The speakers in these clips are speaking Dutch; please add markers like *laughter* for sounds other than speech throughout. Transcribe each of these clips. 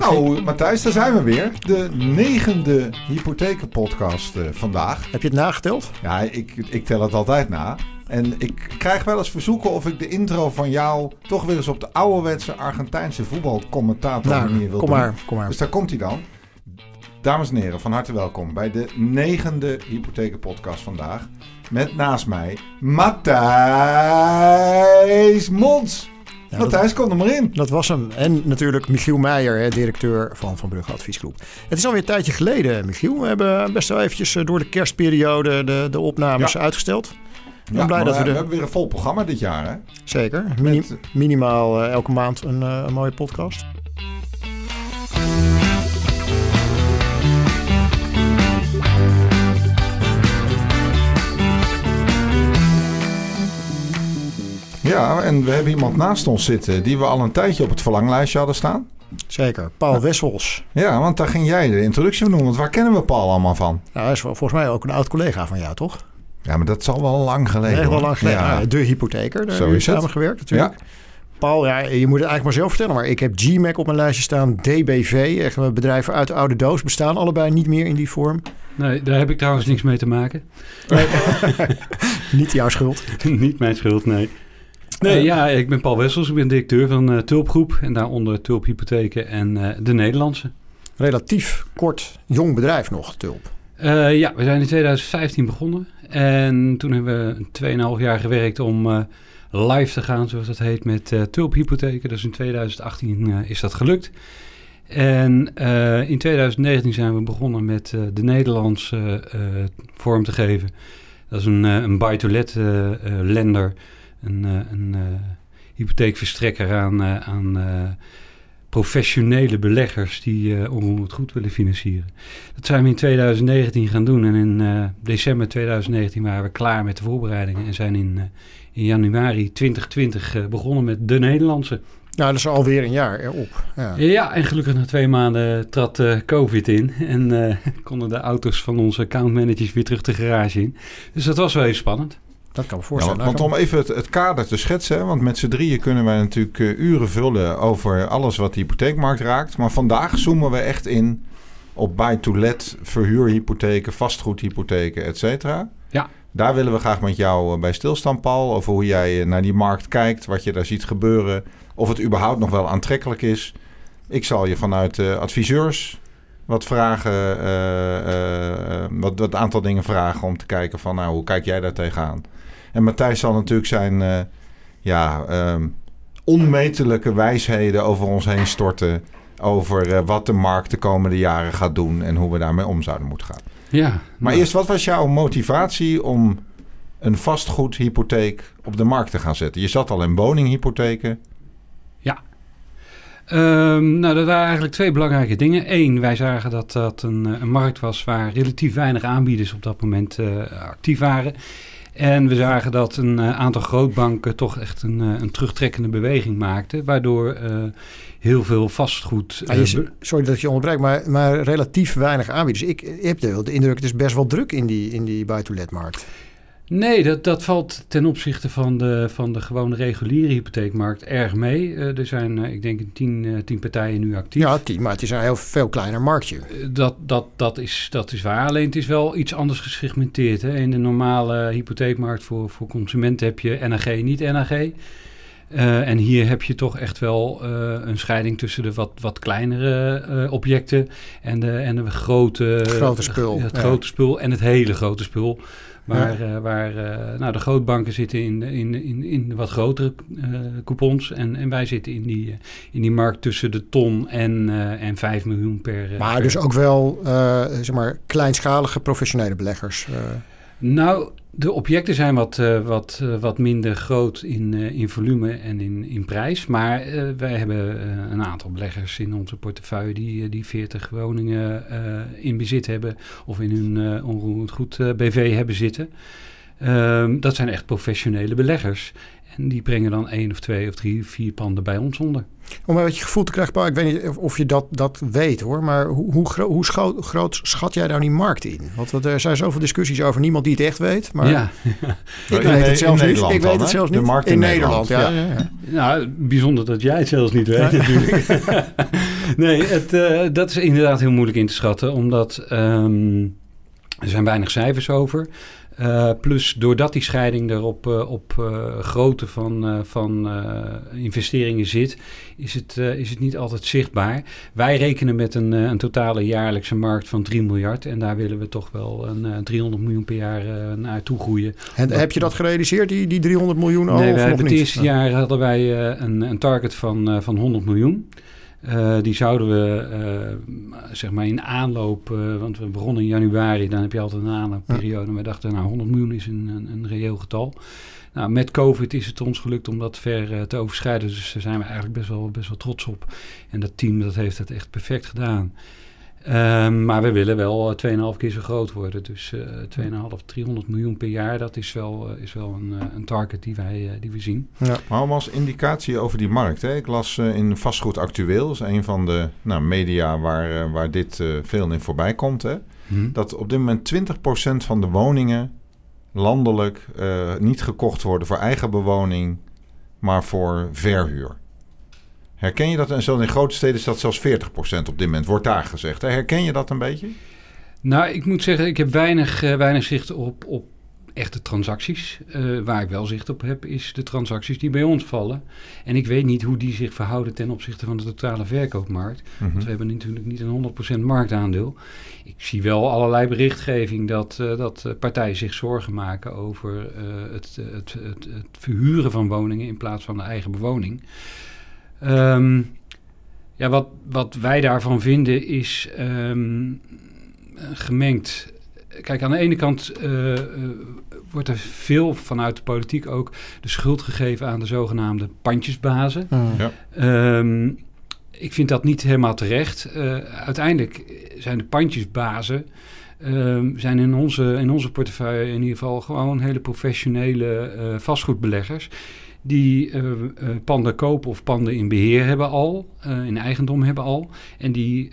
Nou, Matthijs, daar zijn we weer. De negende hypothekenpodcast uh, vandaag. Heb je het nageteld? Ja, ik, ik tel het altijd na. En ik krijg wel eens verzoeken of ik de intro van jou toch weer eens op de ouderwetse Argentijnse voetbalcommentator nou, manier wil kom doen. Maar, kom maar. Dus daar komt hij dan. Dames en heren, van harte welkom bij de negende hypothekenpodcast vandaag. Met naast mij Matthijs Mons. Ja, Matthijs, kom er maar in. Dat was hem. En natuurlijk Michiel Meijer, directeur van Van Brugge Adviesgroep. Het is alweer een tijdje geleden, Michiel. We hebben best wel eventjes eh, door de kerstperiode de, de opnames ja. uitgesteld. Ik ben blij dat we, de... we hebben weer een vol programma dit jaar, hè? Zeker. Mini Met... Minimaal uh, elke maand een, uh, een mooie podcast. Ja, en we hebben iemand naast ons zitten die we al een tijdje op het verlanglijstje hadden staan. Zeker, Paul ja. Wessels. Ja, want daar ging jij de introductie van doen. Want waar kennen we Paul allemaal van? Nou, hij is volgens mij ook een oud collega van jou, toch? Ja, maar dat zal wel lang geleden. Nee, wel lang geleden. Ja. de hypotheker, daar hebben we samengewerkt natuurlijk. Ja. Paul, ja, je moet het eigenlijk maar zelf vertellen. Maar ik heb GMAC op mijn lijstje staan. DBV, echt bedrijven uit de oude doos. Bestaan allebei niet meer in die vorm. Nee, daar heb ik trouwens niks mee te maken. Nee. *laughs* niet jouw schuld. *laughs* niet mijn schuld, nee. Nee, uh, ja, ik ben Paul Wessels. Ik ben directeur van uh, Tulpgroep. En daaronder Tulp Hypotheken en uh, de Nederlandse. Relatief kort, jong bedrijf nog, Tulp. ja, we zijn in 2015 begonnen. En toen hebben we 2,5 jaar gewerkt om live te gaan, zoals dat heet, met uh, tulphypotheken. Dus in 2018 uh, is dat gelukt. En uh, in 2019 zijn we begonnen met de Nederlandse vorm te geven. Dat is een, een buy-to-let lender, een, een hypotheekverstrekker aan, aan professionele beleggers die uh, onroerend goed willen financieren. Dat zijn we in 2019 gaan doen en in uh, december 2019 waren we klaar met de voorbereidingen en zijn in, uh, in januari 2020 begonnen met de Nederlandse. Nou, dat is alweer een jaar erop. Ja, ja en gelukkig na twee maanden trad COVID in en *laughs* konden de auto's van onze accountmanagers weer terug de garage in. Dus dat was wel even spannend. Dat kan me voorstellen. Ja, want, want, om even het, het, kader te schetsen, want met z'n drieën kunnen wij natuurlijk uh, uren vullen over alles wat de hypotheekmarkt raakt. Maar vandaag zoomen we echt in op buy-to-let, verhuurhypotheken, vastgoedhypotheken, et cetera. Ja. Daar willen we graag met jou bij stilstaan, Paul. Over hoe jij naar die markt kijkt, wat je daar ziet gebeuren. Of het überhaupt nog wel aantrekkelijk is. Ik zal je vanuit uh, adviseurs wat vragen, uh, uh, wat, wat aantal dingen vragen om te kijken van, nou, hoe kijk jij daar tegenaan? En Matthijs zal natuurlijk zijn uh, ja, um, onmetelijke wijsheden over ons heen storten. Over uh, wat de markt de komende jaren gaat doen en hoe we daarmee om zouden moeten gaan. Ja, maar nou. eerst, wat was jouw motivatie om een vastgoedhypotheek op de markt te gaan zetten? Je zat al in woninghypotheken. Ja. Um, nou, dat waren eigenlijk twee belangrijke dingen. Eén, wij zagen dat dat een, een markt was waar relatief weinig aanbieders op dat moment uh, actief waren. En we zagen dat een uh, aantal grootbanken toch echt een, uh, een terugtrekkende beweging maakten. Waardoor uh, heel veel vastgoed. Ah, je, sorry dat ik je onderbreek, maar, maar relatief weinig aanbieders. Ik, ik heb de, de indruk, het is best wel druk in die, in die buy-to-let-markt. Nee, dat, dat valt ten opzichte van de, van de gewone reguliere hypotheekmarkt erg mee. Uh, er zijn, uh, ik denk, tien, uh, tien partijen nu actief. Ja, tien, maar het is een heel veel kleiner marktje. dat, dat, dat, is, dat is waar. Alleen het is wel iets anders gesegmenteerd. Hè. In de normale hypotheekmarkt voor, voor consumenten heb je NAG, niet NAG. En hier heb je toch echt wel een scheiding tussen de wat, wat kleinere objecten en de, en de grote, grote spul. het ja. grote spul en het hele grote spul. Waar, ja. waar nou, de grootbanken zitten in, in, in, in de wat grotere coupons. En, en wij zitten in die, in die markt tussen de ton en, en 5 miljoen per. Maar per dus ook wel zeg maar kleinschalige professionele beleggers. Nou, de objecten zijn wat, uh, wat, uh, wat minder groot in, uh, in volume en in, in prijs. Maar wij hebben een aantal beleggers in onze portefeuille die, die 40 woningen in bezit hebben of in hun onroerend goed BV hebben zitten. Um, dat zijn echt professionele beleggers. En die brengen dan één of twee of drie, vier panden bij ons onder. Om een beetje gevoel te krijgen, Paul, ik weet niet of je dat, dat weet hoor, maar hoe, hoe, gro hoe scho groot schat jij nou die markt in? Want er zijn zoveel discussies over niemand die het echt weet. Maar ja. *laughs* ik weet het zelfs niet. Ik weet het zelfs niet. De markt in, in Nederland, Nederland ja. ja. ja, Nou, bijzonder dat jij het zelfs niet weet natuurlijk. *laughs* nee, het, dat is inderdaad heel moeilijk in te schatten, omdat ehm, er zijn weinig cijfers over. Uh, plus doordat die scheiding er op, uh, op uh, grootte van, van investeringen zit, is het, is het niet altijd zichtbaar. Wij rekenen met een, een totale jaarlijkse markt van 3 miljard. En daar willen we toch wel een 300 miljoen per jaar naar toe groeien. En heb je dat gerealiseerd, die, die 300 miljoen al? Nee, wij het eerste jaar hadden wij een, een target van, van 100 miljoen. Uh, die zouden we uh, zeg maar in aanloop, uh, want we begonnen in januari, dan heb je altijd een aanloopperiode. En we dachten, nou 100 miljoen is een, een, een, reëel getal. Nou, met COVID is het ons gelukt om dat ver te overschrijden. Dus daar zijn we eigenlijk best wel, best wel trots op. En dat team dat heeft het echt perfect gedaan. Um, maar we willen wel 2,5 eh, keer zo groot worden. Dus uh, 2,5, 300 miljoen per jaar, dat is wel, uh, is wel een, uh, een target die wij die we zien. Ja. Maar om als indicatie over die markt. Hè? Ik las in Vastgoed Actueel, dat is een van de nou, media waar, waar dit veel in voorbij komt. Hè? Hmm. Dat op dit moment 20% van de woningen landelijk niet gekocht worden voor eigen bewoning, maar voor verhuur. Herken je dat? En zo in grote steden is dat zelfs 40% op dit moment, wordt daar gezegd. Herken je dat een beetje? Nou, ik moet zeggen, ik heb weinig, uh, weinig zicht op, op echte transacties. Uh, waar ik wel zicht op heb, is de transacties die bij ons vallen. En ik weet niet hoe die zich verhouden ten opzichte van de totale verkoopmarkt. Mm Want we hebben natuurlijk niet een 100% marktaandeel. Ik zie wel allerlei berichtgeving dat, uh, dat partijen zich zorgen maken over het, het, het, het verhuren van woningen in plaats van de eigen bewoning. Um, ja, wat, wat wij daarvan vinden is um, gemengd. Kijk, aan de ene kant uh, uh, wordt er veel vanuit de politiek ook de schuld gegeven aan de zogenaamde pandjesbazen. Mm. Ja. Um, ik vind dat niet helemaal terecht. Uh, uiteindelijk zijn de pandjesbazen zijn in onze, in onze portefeuille in ieder geval gewoon hele professionele vastgoedbeleggers die uh, panden kopen of panden in beheer hebben al, uh, in eigendom hebben al. En die,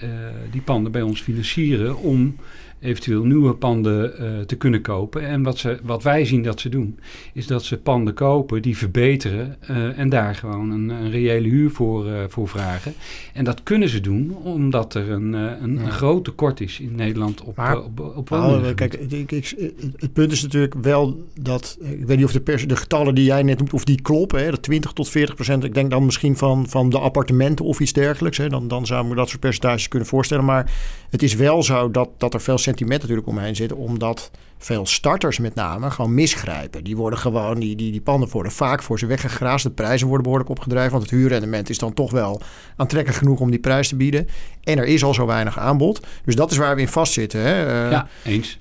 die panden bij ons financieren om eventueel nieuwe panden uh, te kunnen kopen. En wat, ze, wat wij zien dat ze doen, is dat ze panden kopen, die verbeteren uh, en daar gewoon een, een reële huur voor, uh, voor vragen. En dat kunnen ze doen omdat er een, een, ja. een groot tekort is in Nederland op, maar, op, op, op nou, Kijk, ik, ik, het punt is natuurlijk wel dat, ik weet niet of de, pers, de getallen die jij net noemt, of die kloppen, hè, dat 20 tot 40 procent. Ik denk dan misschien van, van de appartementen of iets dergelijks. Hè, dan, dan zou ik me dat soort percentages kunnen voorstellen. Maar het is wel zo dat, dat er veel sentiment natuurlijk omheen zit, omdat veel starters met name gewoon misgrijpen. Die worden gewoon, die, die, die panden worden vaak voor ze weggegraasd. De prijzen worden behoorlijk opgedreven, want het huurrendement is dan toch wel aantrekkelijk genoeg om die prijs te bieden. En er is al zo weinig aanbod. Dus dat is waar we in vastzitten. Hè? Uh, ja, eens.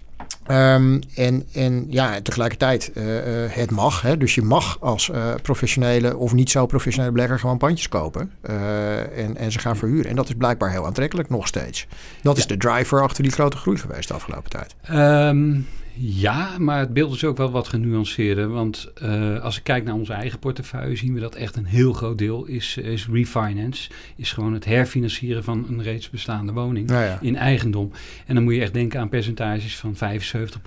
Um, en, en ja, tegelijkertijd, uh, uh, het mag. Hè? Dus je mag als uh, professionele of niet zo professionele belegger gewoon pandjes kopen. en, en ze gaan verhuren. En dat is blijkbaar heel aantrekkelijk nog steeds. Dat is de driver achter die grote groei geweest de afgelopen tijd. Um, ja, maar het beeld is ook wel wat genuanceerder. Want uh, als ik kijk naar onze eigen portefeuille, zien we dat echt een heel groot deel is, is refinance. Is gewoon het herfinancieren van een reeds bestaande woning ja. in eigendom. En dan moet je echt denken aan percentages van 75%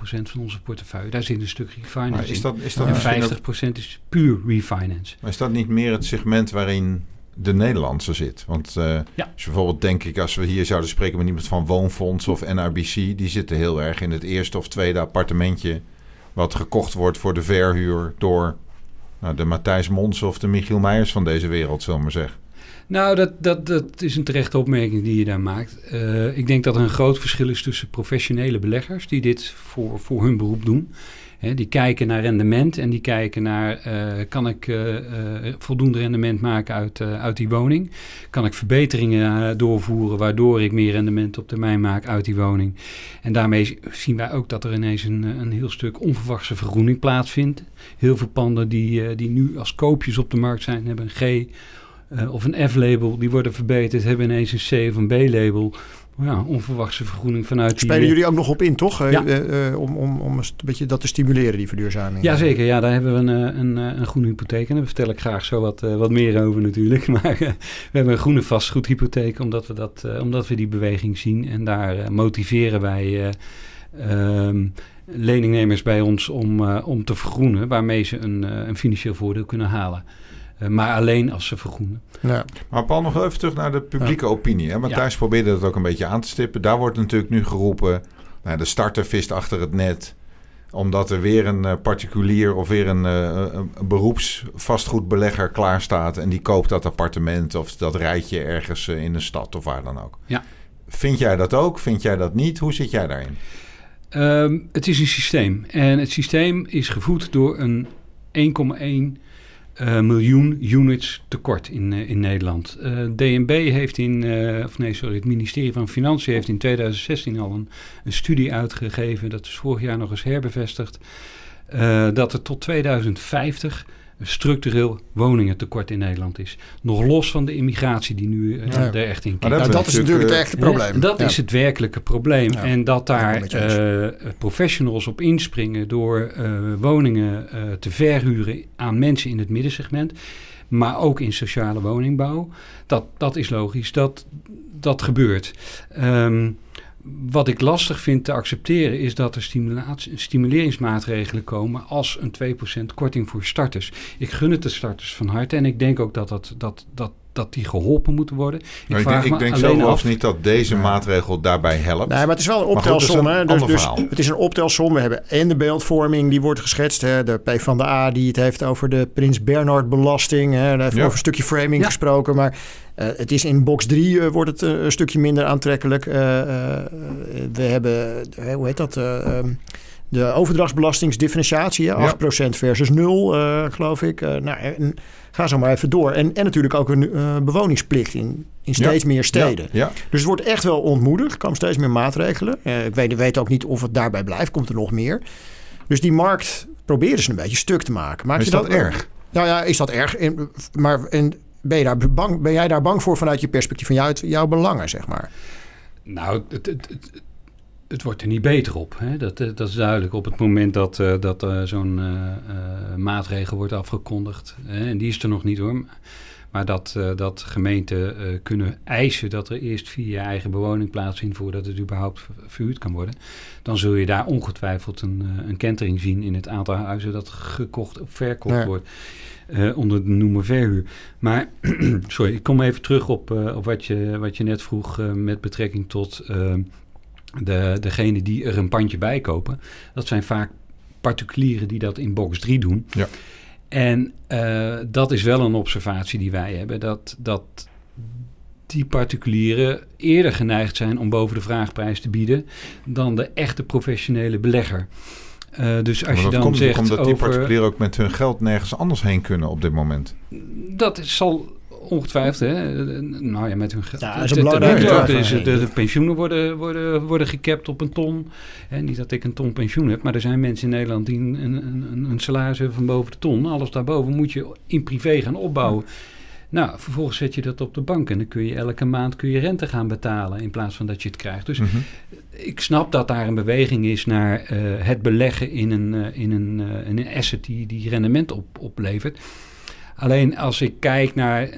van onze portefeuille. Daar zit een stuk refinance is dat, is dat en 50% is puur refinance. Maar is dat niet meer het segment waarin de Nederlandse zit. Want uh, ja. als je bijvoorbeeld denk ik, als we hier zouden spreken met iemand van Woonfonds of NRBC, die zitten heel erg in het eerste of tweede appartementje wat gekocht wordt voor de verhuur door nou, de Matthijs Mons of de Michiel Meijers van deze wereld, zullen we maar zeggen. Nou, dat, dat, dat is een terechte opmerking die je daar maakt. Uh, ik denk dat er een groot verschil is tussen professionele beleggers die dit voor, voor hun beroep doen die kijken naar rendement en die kijken naar, uh, kan ik uh, voldoende rendement maken uit, uit die woning? Kan ik verbeteringen doorvoeren waardoor ik meer rendement op termijn maak uit die woning? En daarmee zien wij ook dat er ineens een, een heel stuk onverwachte vergroening plaatsvindt. Heel veel panden die, die nu als koopjes op de markt zijn, hebben een G of een F-label, die worden verbeterd, hebben ineens een C of een B-label ja, onverwachte vergroening vanuit Spelen die, jullie ook nog op in, toch? Ja. Uh, om, om, om een beetje dat te stimuleren, die verduurzaming. Jazeker, ja, daar hebben we een, een, een groene hypotheek. En daar vertel ik graag zo wat, wat meer over natuurlijk. *laughs* Maar we hebben een groene vastgoedhypotheek, omdat we, dat, omdat we die beweging zien. En daar motiveren wij um, leningnemers bij ons om, om te vergroenen, waarmee ze een, een financieel voordeel kunnen halen. Eh, maar alleen als ze vergroenen. Ja. Maar Paul, nog even terug naar de publieke opinie. Hè? Matthijs probeerde dat ook een beetje aan te stippen. Daar wordt natuurlijk nu geroepen... Nou, de starter vist achter het net omdat er weer een uh, particulier of weer een, uh, een beroepsvastgoedbelegger klaar staat en die koopt dat appartement of dat rijtje ergens uh, in de stad of waar dan ook. Ja. Vind jij dat ook? Vind jij dat niet? Hoe zit jij daarin? Um, het is een systeem. En het systeem is gevoed door een 1,1 uh, miljoen units tekort in, uh, in Nederland. Uh, DNB heeft in, of nee, sorry, het ministerie van Financiën heeft in 2016 al een, een studie uitgegeven. Dat is vorig jaar nog eens herbevestigd. dat er tot 2050 een structureel woningentekort in Nederland is. Nog los van de immigratie die nu uh, ja. er echt in komt. Nou, dat is natuurlijk het echte probleem. Ja, dat is het werkelijke probleem. En dat daar uh, professionals op inspringen door uh, woningen te verhuren aan mensen in het middensegment. Maar ook in sociale woningbouw. Dat, dat is logisch. Dat, dat gebeurt. Um, wat ik lastig vind te accepteren is dat er stimuleringsmaatregelen komen als een 2% korting voor starters. Ik gun het de starters van harte en ik denk ook dat, dat, dat, dat, dat die geholpen moeten worden. Ik, ik denk, ik denk zelf af... niet dat deze ja. maatregel daarbij helpt. Nee, maar het is wel een optelsom. Goed, dus, dus, het is een optelsom. We hebben en de beeldvorming die wordt geschetst. Hè, de P van de A die het heeft over de Prins Bernhard belasting. Hè, daar heeft ja. over een stukje framing ja. gesproken. Maar uh, het is in box 3 uh, wordt het uh, een stukje minder aantrekkelijk. we hebben, hoe heet dat? Um, de overdrachtsbelastingsdifferentiatie, ja, 8% versus 0, geloof ik. nou, en, ga zo maar even door. En, en natuurlijk ook een bewoningsplicht in, in steeds meer steden. Ja, Dus het wordt echt wel ontmoedigd. Er komen steeds meer maatregelen. ik weet, weet ook niet of het daarbij blijft. Komt er nog meer. Dus die markt proberen ze een beetje stuk te maken. Maak is je dat, dat erg? Nou ja, is dat erg? Maar in, ben, je daar bang, ben jij daar bang voor vanuit je perspectief, van jou, jouw belangen, zeg maar? Nou, het, het, het, het wordt er niet beter op. Hè? Dat, dat is duidelijk. Op het moment dat, uh, dat uh, zo'n maatregel wordt afgekondigd, en die is er nog niet hoor. Maar dat, dat gemeenten kunnen eisen dat er eerst via je eigen bewoning plaatsvindt voordat het überhaupt verhuurd kan worden. Dan zul je daar ongetwijfeld een, een kentering zien in het aantal huizen dat gekocht of verkocht ja. wordt. Onder de noemer verhuur. Maar, *clears throat* sorry, ik kom even terug op, op wat, je, wat je net vroeg met betrekking tot de, degene die er een pandje bij kopen. Dat zijn vaak particulieren die dat in box 3 doen. Ja. En dat is wel een observatie die wij hebben, dat, dat die particulieren eerder geneigd zijn om boven de vraagprijs te bieden dan de echte professionele belegger. Uh, dus als je dan komt zegt omdat over, die particulieren ook met hun geld nergens anders heen kunnen op dit moment. Dat zal ongetwijfeld, hè. Nou ja, met hun geld. Ja, is een belangrijk. De, de, pensioenen worden, worden, worden gekapt op een ton. En niet dat ik een ton pensioen heb, maar er zijn mensen in Nederland die een, een, een salaris hebben van boven de ton. Alles daarboven moet je in privé gaan opbouwen. Nou, vervolgens zet je dat op de bank en dan kun je elke maand kun je rente gaan betalen in plaats van dat je het krijgt. Dus Mhm. mm -hmm. ik snap dat daar een beweging is naar uh, het beleggen in een, uh, in een, uh, in een asset die, die rendement op, oplevert. Alleen als ik kijk naar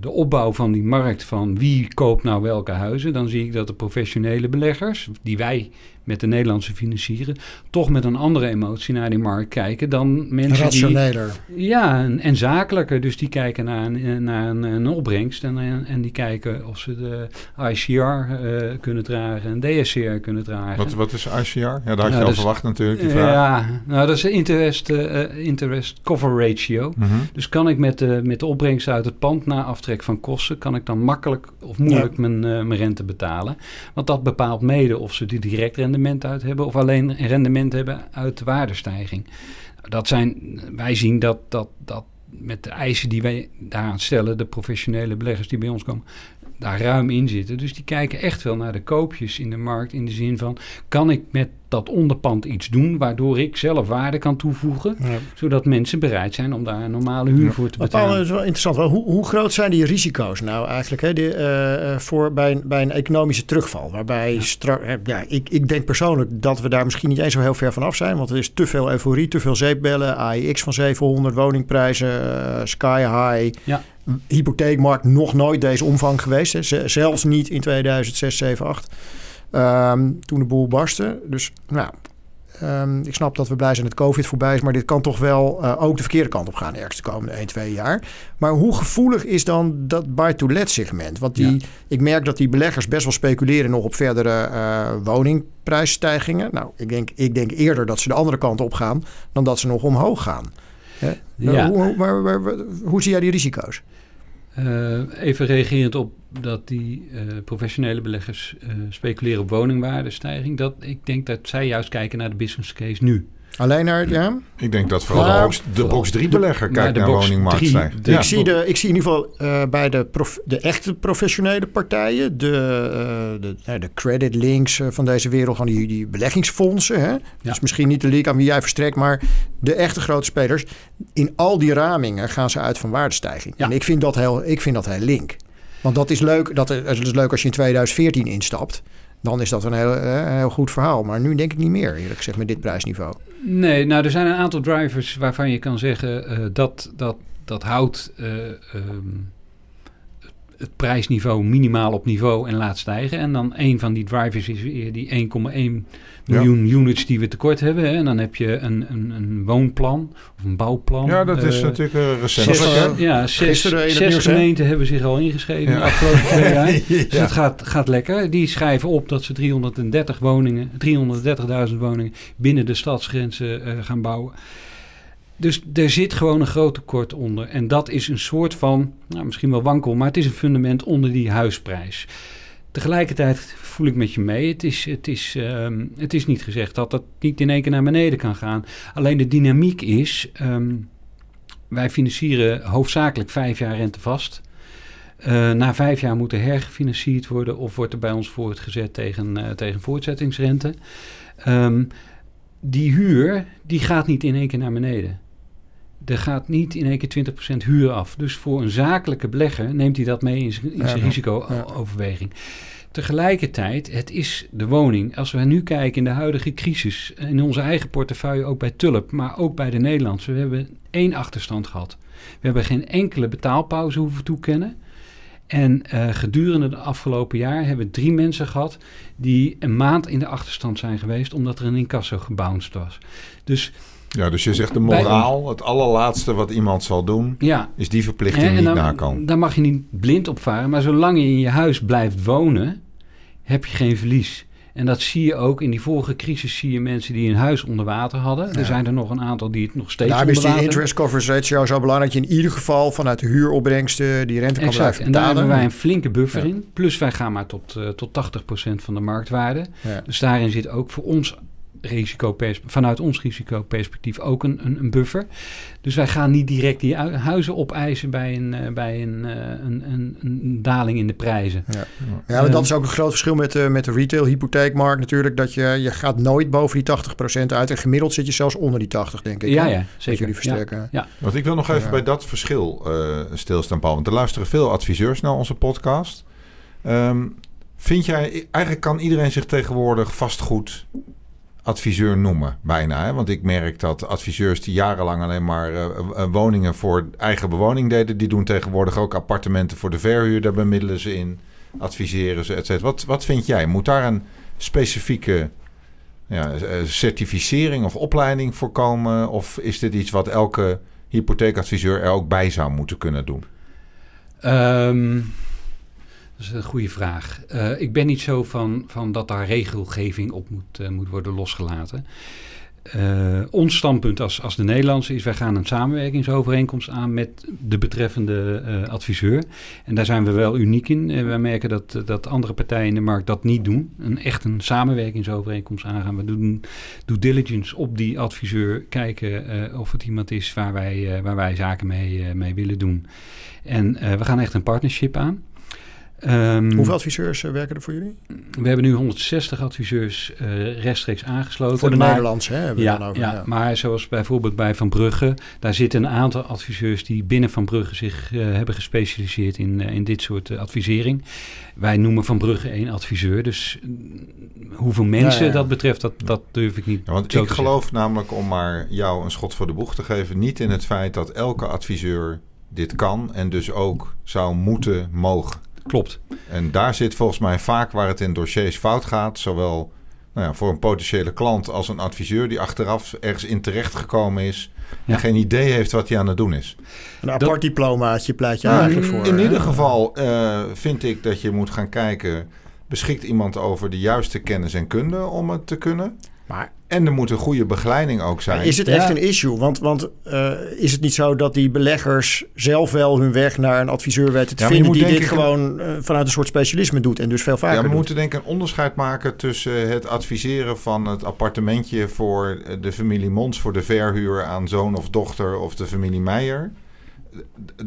de opbouw van die markt van wie koopt nou welke huizen, dan zie ik dat de professionele beleggers, die wij met de Nederlandse financieren, toch met een andere emotie naar die markt kijken dan mensen Rationeler. die... Ja, en, en zakelijker. Dus die kijken naar een, naar een, een opbrengst en, en die kijken of ze de ICR uh, kunnen dragen en DSCR kunnen dragen. Wat, wat is ICR? Ja, daar had je al dus, verwacht natuurlijk, die vraag. Ja, nou dat is de interest, uh, interest cover ratio. Mm -hmm. Dus kan ik met de, met de opbrengst uit het pand na aftrek van kosten, kan ik dan makkelijk of moeilijk ja. mijn, uh, mijn rente betalen. Want dat bepaalt mede of ze die direct rendement uit hebben of alleen rendement hebben uit de waardestijging. Dat zijn, wij zien dat, dat, dat met de eisen die wij daaraan stellen, de professionele beleggers die bij ons komen, daar ruim in zitten. Dus die kijken echt wel naar de koopjes in de markt in de zin van, kan ik met dat onderpand iets doen waardoor ik zelf waarde kan toevoegen, ja. zodat mensen bereid zijn om daar een normale huur ja. voor te betalen. Dat is wel interessant. Hoe, hoe, groot zijn die risico's nou eigenlijk hè, die, uh, voor bij, een, bij een economische terugval? Waarbij ja. Strak, ja, ik, ik denk persoonlijk dat we daar misschien niet eens zo heel ver van af zijn, want er is te veel euforie, te veel zeepbellen, AIX van 700, woningprijzen, uh, sky high. Ja hypotheekmarkt nog nooit deze omvang geweest. Hè. Zelfs niet in 2006, 7, 8. Um, toen de boel barstte. Dus nou, ehm, ik snap dat we blij zijn dat COVID voorbij is, maar dit kan toch wel eh, ook de verkeerde kant op gaan ergens de komende 1, 2 jaar. Maar hoe gevoelig is dan dat buy-to-let segment? Want die, ik merk dat die beleggers best wel speculeren nog op verdere uh, woningprijsstijgingen. Nou, ik denk, ik denk eerder dat ze de andere kant op gaan dan dat ze nog omhoog gaan. Ja. Hoe, hoe, hoe zie jij die risico's? Uh, even reagerend op dat die uh, professionele beleggers uh, speculeren op woningwaardestijging. Dat, ik denk dat zij juist kijken naar de business case nu. Alleen naar, ja? Ik denk dat vooral de, box, de box 3 belegger kijkt naar. Ja. Ik, zie de, ik zie in ieder geval uh, bij de, prof, de echte professionele partijen, de, uh, de, uh, de credit links van deze wereld, van die, die beleggingsfondsen. Hè? Ja. Dus misschien niet de leak aan wie jij verstrekt, maar de echte grote spelers. In al die ramingen gaan ze uit van waardestijging. Ja. En ik vind dat heel, ik vind dat heel link. Want dat is leuk, dat is leuk als je in 2014 instapt dan is dat een heel, een heel goed verhaal. Maar nu denk ik niet meer, eerlijk gezegd, met dit prijsniveau. Nee, nou er zijn een aantal drivers waarvan je kan zeggen uh, dat, dat, dat houdt uh, um, het prijsniveau minimaal op niveau en laat stijgen. En dan een van die drivers is weer die 1,1 miljoen ja. units die we tekort hebben. Hè. En dan heb je een, een, een woonplan of een bouwplan. Ja, dat is uh, natuurlijk uh, recent. Zes, ja, zes, zes gemeenten hebben zich al ingeschreven ja. de afgelopen twee *laughs* jaar. Dus ja. het gaat, gaat lekker. Die schrijven op dat ze 330 woningen, 330.000 woningen binnen de stadsgrenzen uh, gaan bouwen. Dus er zit gewoon een groot tekort onder. En dat is een soort van, nou, misschien wel wankel, maar het is een fundament onder die huisprijs. Tegelijkertijd voel ik met je mee. Het is, het, is, um, het is niet gezegd dat dat niet in één keer naar beneden kan gaan. Alleen de dynamiek is, um, wij financieren hoofdzakelijk vijf jaar rente vast. Uh, na vijf jaar moet er hergefinancierd worden of wordt er bij ons voortgezet tegen, uh, tegen voortzettingsrente. Um, die huur die gaat niet in één keer naar beneden er gaat niet in één keer 20% huur af. Dus voor een zakelijke belegger neemt hij dat mee in zijn, ja, risicooverweging. Ja. Tegelijkertijd, het is de woning. Als we nu kijken in de huidige crisis, in onze eigen portefeuille, ook bij Tulp, maar ook bij de Nederlandse, we hebben één achterstand gehad. We hebben geen enkele betaalpauze hoeven toekennen. En uh, gedurende de afgelopen jaar hebben we drie mensen gehad die een maand in de achterstand zijn geweest, omdat er een incasso gebounced was. Dus ja, dus je zegt de moraal, het allerlaatste wat iemand zal doen, ja. is die verplichting en, en niet nakomen. Daar mag je niet blind op varen, maar zolang je in je huis blijft wonen, heb je geen verlies. En dat zie je ook in die vorige crisis. Zie je mensen die een huis onder water hadden. Ja. Er zijn er nog een aantal die het nog steeds Daar onder is die interest coverage ratio zo belangrijk. Dat je in ieder geval vanuit de huuropbrengsten die rente kan exact. blijven En daar hebben wij een flinke buffer ja. in. Plus wij gaan maar tot, uh, tot 80% van de marktwaarde. Ja. Dus daarin zit ook voor ons vanuit ons risicoperspectief ook een, een, een, buffer. Dus wij gaan niet direct die huizen opeisen bij een, uh, bij een, uh, een, een, een, daling in de prijzen. Ja, ja uh, dat is ook een groot verschil met, uh, met de retail hypotheekmarkt natuurlijk. Dat je, je gaat nooit boven die 80% uit. En gemiddeld zit je zelfs onder die 80, denk ik. Ja, ja zeker. jullie versterken. Ja, ja. Want ik wil nog even bij dat verschil stilstaan, Paul. Want er luisteren veel adviseurs naar onze podcast. Um, vind jij, eigenlijk kan iedereen zich tegenwoordig vastgoed adviseur noemen, bijna. Hè? Want ik merk dat adviseurs die jarenlang alleen maar uh, uh, woningen voor eigen bewoning deden, die doen tegenwoordig ook appartementen voor de verhuur. Daar bemiddelen ze in, adviseren ze, et. Wat, wat vind jij? Moet daar een specifieke ja, certificering of opleiding voor komen? Of is dit iets wat elke hypotheekadviseur er ook bij zou moeten kunnen doen? Um... Dat is een goede vraag. Uh, ik ben niet zo van, van dat daar regelgeving op moet, uh, moet worden losgelaten. Uh, ons standpunt als, als de Nederlandse is: wij gaan een samenwerkingsovereenkomst aan met de betreffende adviseur. En daar zijn we wel uniek in. Wij merken dat, dat andere partijen in de markt dat niet doen. Een echt een samenwerkingsovereenkomst aangaan. We doen due diligence op die adviseur, kijken of het iemand is waar wij, waar wij zaken mee, mee willen doen. En we gaan echt een partnership aan. Um, Hoeveel adviseurs uh, werken er voor jullie? We hebben nu 160 adviseurs uh, rechtstreeks aangesloten. Voor de maar, Nederlandse, hè? Ja, over, ja, ja, maar zoals bijvoorbeeld bij Van Brugge, daar zitten een aantal adviseurs die binnen Van Brugge zich uh, hebben gespecialiseerd in, in dit soort advisering. Wij noemen Van Brugge één adviseur, dus hoeveel mensen ja, ja. dat betreft, dat, dat durf ik niet. want ik geloof zeggen. namelijk, om maar jou een schot voor de boeg te geven, niet in het feit dat elke adviseur dit kan en dus ook zou moeten mogen. Klopt. En daar zit volgens mij vaak waar het in dossiers fout gaat, zowel nou ja, voor een potentiële klant als een adviseur die achteraf ergens in terecht gekomen is Ja. en geen idee heeft wat hij aan het doen is. Een apart diplomaatje pleit je Nou, eigenlijk voor. in hè? ieder geval eh, vind ik dat je moet gaan kijken, beschikt iemand over de juiste kennis en kunde om het te kunnen? Maar En er moet een goede begeleiding ook zijn. Maar is het Ja. echt een issue? Want, want eh, is het niet zo dat die beleggers zelf wel hun weg naar een adviseur weten te Ja, vinden die dit denk ik- gewoon eh, vanuit een soort specialisme doet en dus veel vaker Ja, we doet? moeten denk ik een onderscheid maken tussen het adviseren van het appartementje voor de familie Mons voor de verhuur aan zoon of dochter of de familie Meijer.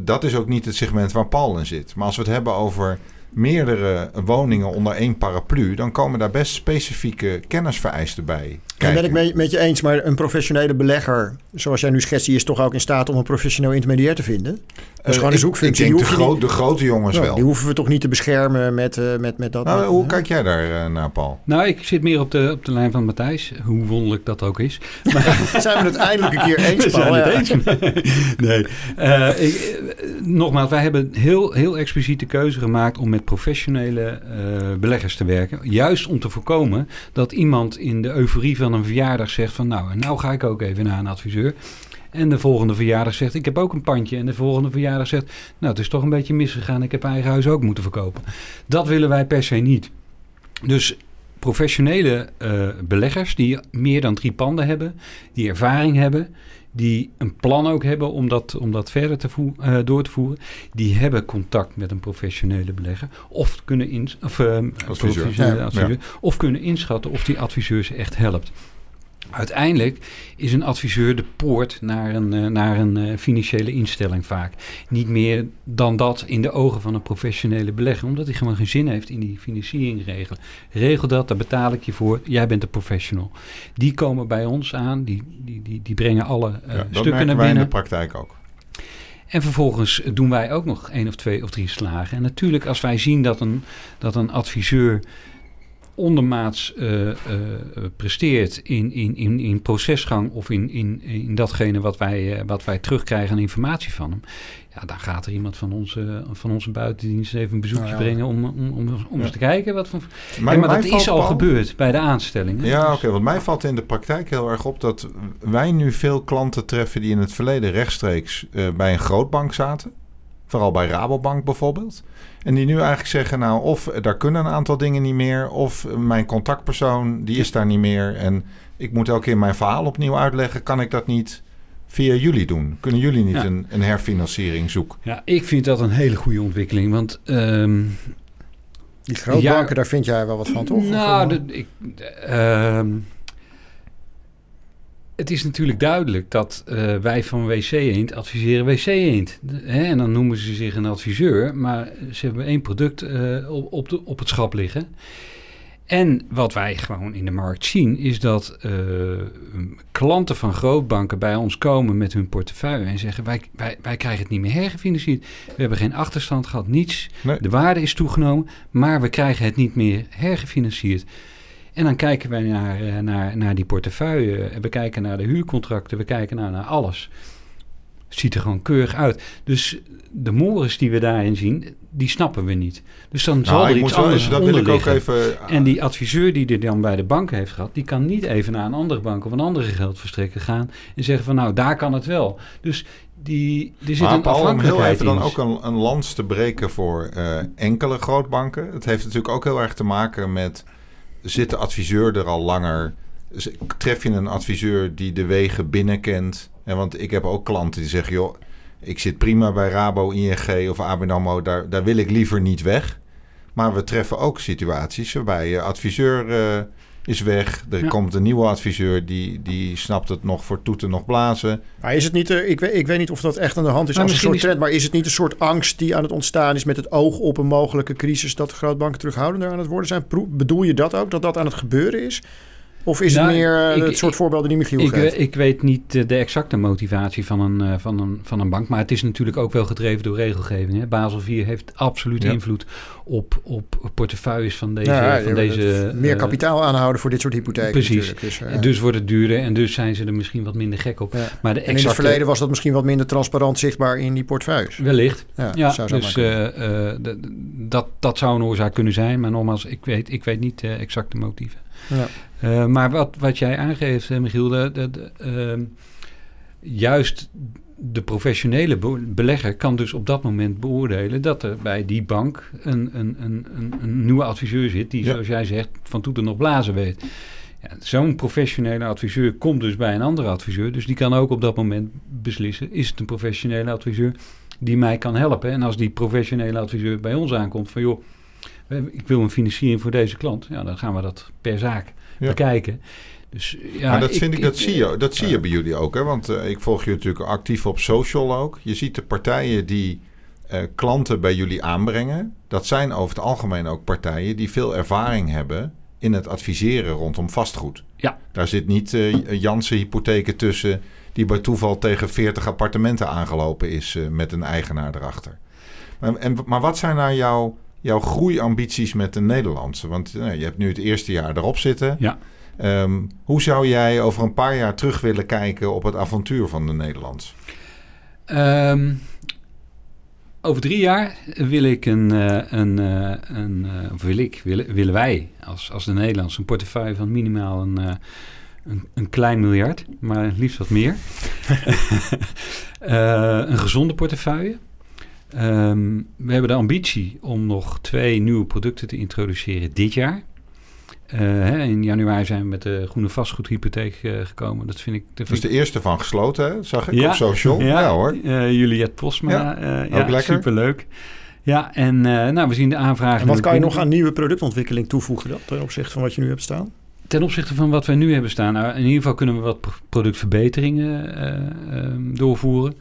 Dat is ook niet het segment waar Paul in zit. Maar als we het hebben over meerdere woningen onder één paraplu, dan komen daar best specifieke kennisvereisten bij. Daar ben ik mee, met je eens, maar een professionele belegger, zoals jij nu schetst, die is toch ook in staat om een professioneel intermediair te vinden? Dus Eh, gewoon een ik- zoekfunctie. Ik denk Die de, hoef je gro- de grote jongens Nou, wel. die hoeven we toch niet te beschermen met, eh, met, met dat. Nou, hoe hè? kijk jij daar eh, naar, Paul? Nou, ik zit meer op de, op de lijn van Matthijs, hoe wonderlijk dat ook is. *laughs* Zijn we het eindelijk een keer *laughs* eens, We Paul? zijn het Ja. eens. nee. Eh, ik, nogmaals, wij hebben heel, heel expliciet de keuze gemaakt om met professionele eh, beleggers te werken. Juist om te voorkomen dat iemand in de euforie van een verjaardag zegt van nou, nou ga ik ook even naar een adviseur. En de volgende verjaardag zegt ik heb ook een pandje. En de volgende verjaardag zegt nou het is toch een beetje misgegaan. Ik heb eigen huis ook moeten verkopen. Dat willen wij per se niet. Dus professionele eh, beleggers die meer dan drie panden hebben, die ervaring hebben, die een plan ook hebben om dat, om dat verder te eh, door te voeren, die hebben contact met een professionele belegger of kunnen, ins of, eh, Ja, adviseur, of kunnen inschatten of die adviseur ze echt helpt. Uiteindelijk is een adviseur de poort naar een, eh, naar een eh, financiële instelling vaak. Niet meer dan dat in de ogen van een professionele belegger. Omdat hij gewoon geen zin heeft in die financiering regelen. Regel dat, daar betaal ik je voor. Jij bent de professional. Die komen bij ons aan. Die, die, die, die brengen alle eh, Ja, stukken naar wij in de binnen. praktijk ook. En vervolgens doen wij ook nog één of twee of drie slagen. En natuurlijk, als wij zien dat een, dat een adviseur ondermaats eh, eh, presteert in, in, in, in procesgang of in, in, in datgene wat wij, eh, wat wij terugkrijgen aan informatie van hem. Ja, dan gaat er iemand van onze, van onze buitendienst even een bezoekje Nou ja. brengen om, om, om, om Ja. eens te kijken. Wat voor... Maar, Ja, maar mij dat is al gebeurd bij de aanstelling. hè? Ja, Dus- oké. want mij valt in de praktijk heel erg op dat wij nu veel klanten treffen die in het verleden rechtstreeks bij een grootbank zaten. Vooral bij Rabobank bijvoorbeeld. En die nu eigenlijk zeggen, nou, of daar kunnen een aantal dingen niet meer, of mijn contactpersoon, die is daar niet meer. En ik moet elke keer mijn verhaal opnieuw uitleggen. Kan ik dat niet via jullie doen? Kunnen jullie niet Ja. een, een herfinanciering zoeken? Ja, ik vind dat een hele goede ontwikkeling. Want ehm, Die grootbanken, Ja. daar vind jij wel wat van, toch? Nou, de- ik, ehm, het is natuurlijk duidelijk dat eh, wij van WC Eend adviseren WC Eend. Hè, en dan noemen ze zich een adviseur, maar ze hebben één product eh, op, op, de, op het schap liggen. En wat wij gewoon in de markt zien, is dat eh, klanten van grootbanken bij ons komen met hun portefeuille en zeggen: wij, wij, wij krijgen het niet meer hergefinancierd. We hebben geen achterstand gehad, niets. Nee. De waarde is toegenomen, maar we krijgen het niet meer hergefinancierd. En dan kijken wij naar, eh, naar, naar die portefeuille. We kijken naar de huurcontracten. We kijken naar, naar alles. Het ziet er gewoon keurig uit. Dus de mores die we daarin zien, die snappen we niet. Dus dan zal Nou, er ik iets wel anders eens, dat wil onder ik ook even... En die adviseur die er dan bij de bank heeft gehad, die kan niet even naar een andere bank of een andere geldverstrekker gaan en zeggen van nou, daar kan het wel. Dus die, er zit Maar een Paul, om heel even dan ook een, een lans te breken voor eh, enkele grootbanken. Het heeft natuurlijk ook heel erg te maken met... zit de adviseur er al langer? Tref je een adviseur die de wegen binnenkent? En want ik heb ook klanten die zeggen... joh, ik zit prima bij Rabo, ING of ABN AMRO... daar, daar wil ik liever niet weg. Maar we treffen ook situaties waarbij je adviseur eh, is weg. Er Ja. komt een nieuwe adviseur, die, die snapt het nog voor toeten nog blazen. Maar is het niet, eh, ik, weet, ik weet niet of dat echt aan de hand is Maar als een soort trend, maar is het niet een soort angst die aan het ontstaan is met het oog op een mogelijke crisis dat de grootbanken terughoudender aan het worden zijn? Bedoel je dat ook, dat dat aan het gebeuren is? Of is Nou, het meer eh, ik- het soort ik- voorbeelden die Michiel Ik, geeft? ik weet niet eh, de exacte motivatie van een, eh, van, een, van een bank. Maar het is natuurlijk ook wel gedreven door regelgeving. Hè. Basel IV heeft absoluut Ja. invloed op, op portefeuilles van deze... Ja, ja, van deze meer kapitaal aanhouden voor dit soort hypotheken precies. Dus, eh, Dus wordt het duurder en dus zijn ze er misschien wat minder gek op. Maar de En in het exacte, verleden was dat misschien wat minder transparant zichtbaar in die portefeuilles. Wellicht. Ja, zou zo dus dat, dat zou een oorzaak kunnen zijn. Maar nogmaals, ik weet, ik weet niet de exacte motieven. Ja. Eh, maar wat, wat jij aangeeft, eh, Michiel, de, ehm, juist de professionele be- belegger kan dus op dat moment beoordelen dat er bij die bank een, een, een, een, een nieuwe adviseur zit die, Ja. zoals jij zegt, van toeten nog blazen weet. Ja, Zo'n professionele adviseur komt dus bij een andere adviseur, dus die kan ook op dat moment beslissen, is het een professionele adviseur die mij kan helpen. En als die professionele adviseur bij ons aankomt van joh, ik wil een financiering voor deze klant, ja, dan gaan we dat per zaak Ja. bekijken. Dus, ja, maar dat vind ik, dat ik- zie je, dat zie je bij jullie ook. Hè? Want eh, ik volg je natuurlijk actief op social ook. Je ziet de partijen die eh, klanten bij jullie aanbrengen. Dat zijn over het algemeen ook partijen die veel ervaring hebben in het adviseren rondom vastgoed. Ja. Daar zit niet eh Jansen hypotheken tussen die bij toeval tegen 40 appartementen aangelopen is eh, met een eigenaar erachter. Maar, en, maar wat zijn nou jouw, jouw groeiambities met de Nederlandse? Want eh, je hebt nu het eerste jaar erop zitten. Ja. Ehm, hoe zou jij over een paar jaar terug willen kijken op het avontuur van de Nederlands? Ehm, over drie jaar wil ik een, eh, een, eh, een of wil ik, willen, willen wij als, als de Nederlanders een portefeuille van minimaal een, een, een klein miljard, maar liefst wat meer. *laughs* Een gezonde portefeuille. Ehm, we hebben de ambitie om nog twee nieuwe producten te introduceren dit jaar. Eh, hè, in januari zijn we met de groene vastgoedhypotheek eh, gekomen. Dat vind ik. Dat Dat vind is de eerste van gesloten, hè? zag ik Ja. op social. *laughs* Ja, hoor. eh, Juliette Posma. Ja, eh, ook ja, lekker. Superleuk. Ja, en eh, nou, we zien de aanvragen. En wat kan je nog aan nieuwe productontwikkeling toevoegen dan, ten opzichte van wat je nu hebt staan? Ten opzichte van wat wij nu hebben staan. Nou, in ieder geval kunnen we wat pro- productverbeteringen eh, ehm, doorvoeren.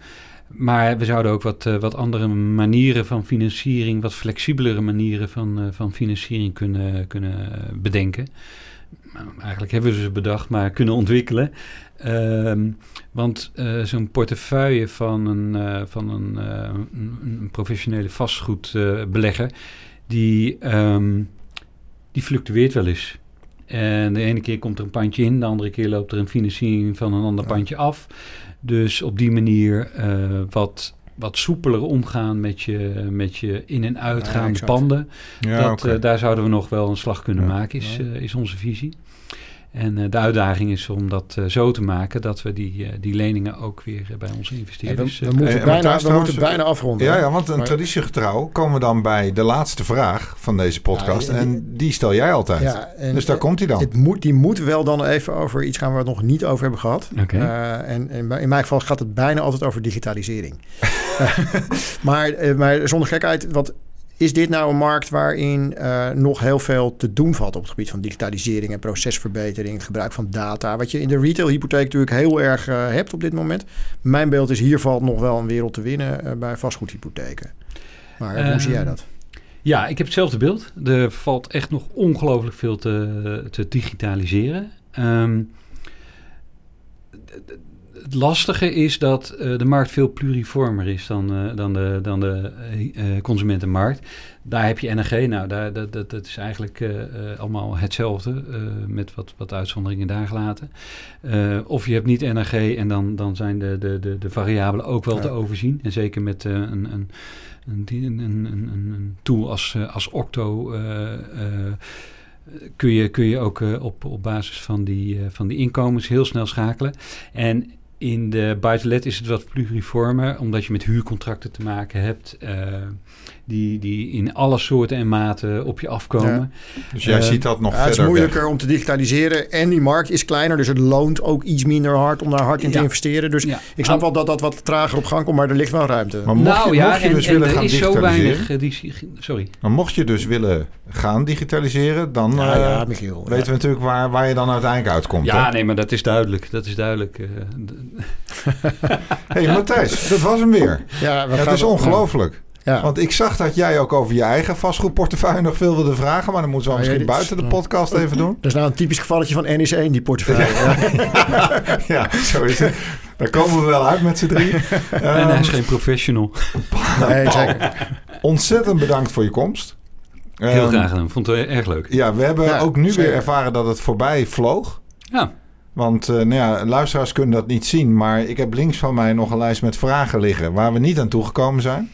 Maar we zouden ook wat, eh, wat andere manieren van financiering, wat flexibelere manieren van, eh, van financiering kunnen, kunnen bedenken. Nou, eigenlijk hebben we ze bedacht, maar kunnen ontwikkelen. Ehm, want eh, zo'n portefeuille van een, van een, een, een professionele vastgoedbelegger, die, ehm, die fluctueert wel eens. En de ene keer komt er een pandje in, de andere keer loopt er een financiering van een ander Ja. pandje af. Dus op die manier eh, wat, wat soepeler omgaan met je, met je in- en uitgaande panden. Ja, dat, eh, daar zouden we nog wel een slag kunnen maken, is, eh, is onze visie. En eh, de uitdaging is om dat eh, zo te maken dat we die, eh, die leningen ook weer bij onze we, investeerders... we moeten, en bijna, we moeten bijna afronden. ja, ja, want een Maar- traditiegetrouw komen we dan bij de laatste vraag van deze podcast. Ja, die- en die stel jij altijd. Ja, en- dus daar komt hij dan. Het moet, die moet wel dan even over iets gaan waar we het nog niet over hebben gehad. Oké. Eh, en, in mijn geval gaat het bijna altijd over digitalisering. *laughs* *laughs* maar, maar zonder gekheid, wat is dit nou een markt waarin eh, nog heel veel te doen valt op het gebied van digitalisering en procesverbetering, gebruik van data? Wat je in de retailhypotheek natuurlijk heel erg eh, hebt op dit moment. Mijn beeld is hier valt nog wel een wereld te winnen eh, bij vastgoedhypotheken. Maar hoe Ehm, zie jij dat? Ja, ik heb hetzelfde beeld. Er valt echt nog ongelooflijk veel te, te digitaliseren. Ehm, het lastige is dat eh, de markt veel pluriformer is dan, eh, dan de, dan de eh, consumentenmarkt. Daar heb je NRG, nou, daar, dat, dat, dat is eigenlijk allemaal hetzelfde, met wat, wat uitzonderingen daar gelaten. Of je hebt niet NRG en dan, dan zijn de, de, de, de variabelen ook wel Ja. te overzien. En zeker met een, een, een, een, tool als, als Octo kun, je, kun je ook op, op basis van die, van die inkomens heel snel schakelen. En in de buitenlet is het wat pluriformer, omdat je met huurcontracten te maken hebt, eh, die, die in alle soorten en maten op je afkomen. dus jij eh, ziet dat nog Ja, het is verder moeilijker weg. om te digitaliseren en die markt is kleiner, dus het loont ook iets minder hard om daar hard in te Ja. investeren. Dus Ja. ik snap wel dat dat wat trager op gang komt, maar er ligt wel ruimte. Maar mocht nou je, ja, mocht je en, dus en willen er gaan is zo digitaliseren... weinig. eh, die, sorry. Maar mocht je dus willen gaan digitaliseren... dan ja, eh, ja, Michiel. weten we natuurlijk waar, waar je dan uiteindelijk uitkomt. Ja, hè? nee, maar dat is duidelijk. Dat is duidelijk. eh, hey, Matthijs, dat was hem weer. Ja, we Ja, het is ongelooflijk. Ja. Want ik zag dat jij ook over je eigen vastgoedportefeuille nog veel wilde vragen. Maar dan moeten we Ja, misschien buiten de podcast even doen. Dat is nou een typisch gevalletje van NEC in die portefeuille. Ja. *laughs* ja, zo is het. Daar komen we wel uit met z'n drie. en Ehm, hij is geen professional. *laughs* Nee, ontzettend bedankt voor je komst. Heel Ehm, graag gedaan. Vond het erg leuk. Ja, we hebben Ja, ook nu zeker. weer ervaren dat het voorbij vloog. Ja. Want eh, nou ja, luisteraars kunnen dat niet zien. Maar ik heb links van mij nog een lijst met vragen liggen waar we niet aan toegekomen zijn.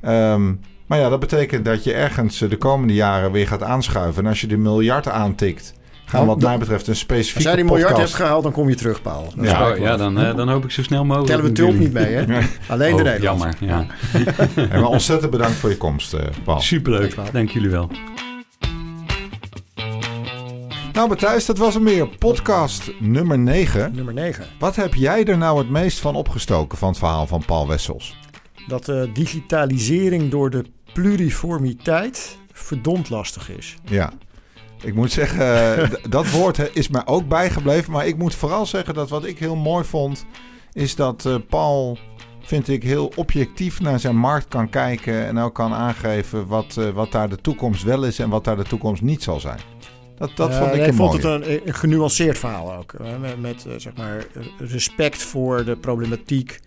Ehm, maar ja, dat betekent dat je ergens eh, de komende jaren weer gaat aanschuiven. En als je de miljard aantikt, gaan wat mij betreft een specifieke Als jij die miljard podcast... hebt gehaald, dan kom je terug, Paul. Dat Ja. Ja, dan, eh, dan hoop ik zo snel mogelijk. Tellen we Tulp niet mee, hè? *laughs* Alleen de Oh, Nederlandse. jammer, ja. Hey, *laughs* maar ontzettend bedankt voor je komst, eh, Paul. Superleuk, Paul. dank jullie wel. Nou Matthijs, dat was hem weer. Podcast nummer 9. Nummer 9. Wat heb jij er nou het meest van opgestoken van het verhaal van Paul Wessels? Dat eh, digitalisering door de pluriformiteit verdomd lastig is. Ja, ik moet zeggen, eh, dat woord is mij ook bijgebleven. Maar ik moet vooral zeggen dat wat ik heel mooi vond, is dat eh, Paul, vind ik, heel objectief naar zijn markt kan kijken. En ook kan aangeven wat, eh, wat daar de toekomst wel is en wat daar de toekomst niet zal zijn. Dat, dat vond ik een vond het een, een genuanceerd verhaal ook. met met zeg maar, respect voor de problematiek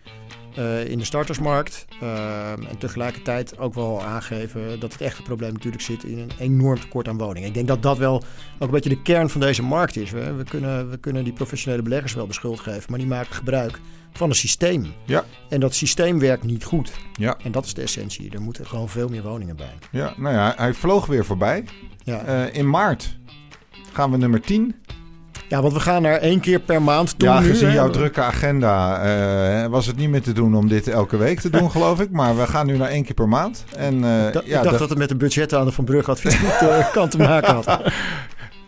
eh, in de startersmarkt. eh, en tegelijkertijd ook wel aangeven dat het echte probleem natuurlijk zit in een enorm tekort aan woningen. Ik denk dat dat wel ook een beetje de kern van deze markt is. We, we, kunnen, we kunnen die professionele beleggers wel de schuld geven, maar die maken gebruik van een systeem. Ja. En dat systeem werkt niet goed. Ja. En dat is de essentie. Er moeten gewoon veel meer woningen bij. Ja, nou ja, hij vloog weer voorbij. Ja. Eh, in maart gaan we nummer 10. Ja, want we gaan naar één keer per maand toe Ja, gezien jouw drukke agenda eh, was het niet meer te doen om dit elke week te doen, *laughs* geloof ik. Maar we gaan nu naar één keer per maand. En, eh, Ik dacht- ja, ik dacht dat het met de budgetten aan de Van Brugge adviesgroep eh, *laughs* kan te maken had. *laughs*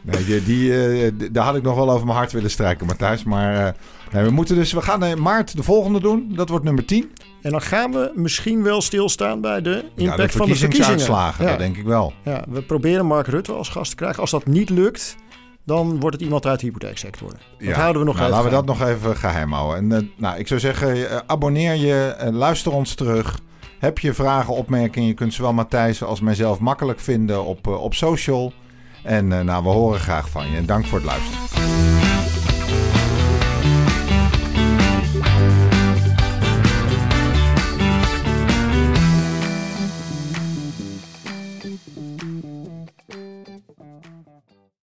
Nee, die, daar had ik nog wel over mijn hart willen strijken, Matthijs. Maar nee, we moeten dus, we gaan in maart de volgende doen. Dat wordt nummer 10. En dan gaan we misschien wel stilstaan bij de impact ja, de van de verkiezingsuitslagen, Ja. dat denk ik wel. Ja, we proberen Mark Rutte als gast te krijgen. Als dat niet lukt, dan wordt het iemand uit de hypotheeksector. Dat Ja. houden we nog nou, Laten we dat nog even geheim houden. En, eh, nou, ik zou zeggen, eh, abonneer je, eh, luister ons terug. Heb je vragen, opmerkingen, je kunt zowel Matthijs als mijzelf makkelijk vinden op, op social. En nou, we horen graag van je. En dank voor het luisteren.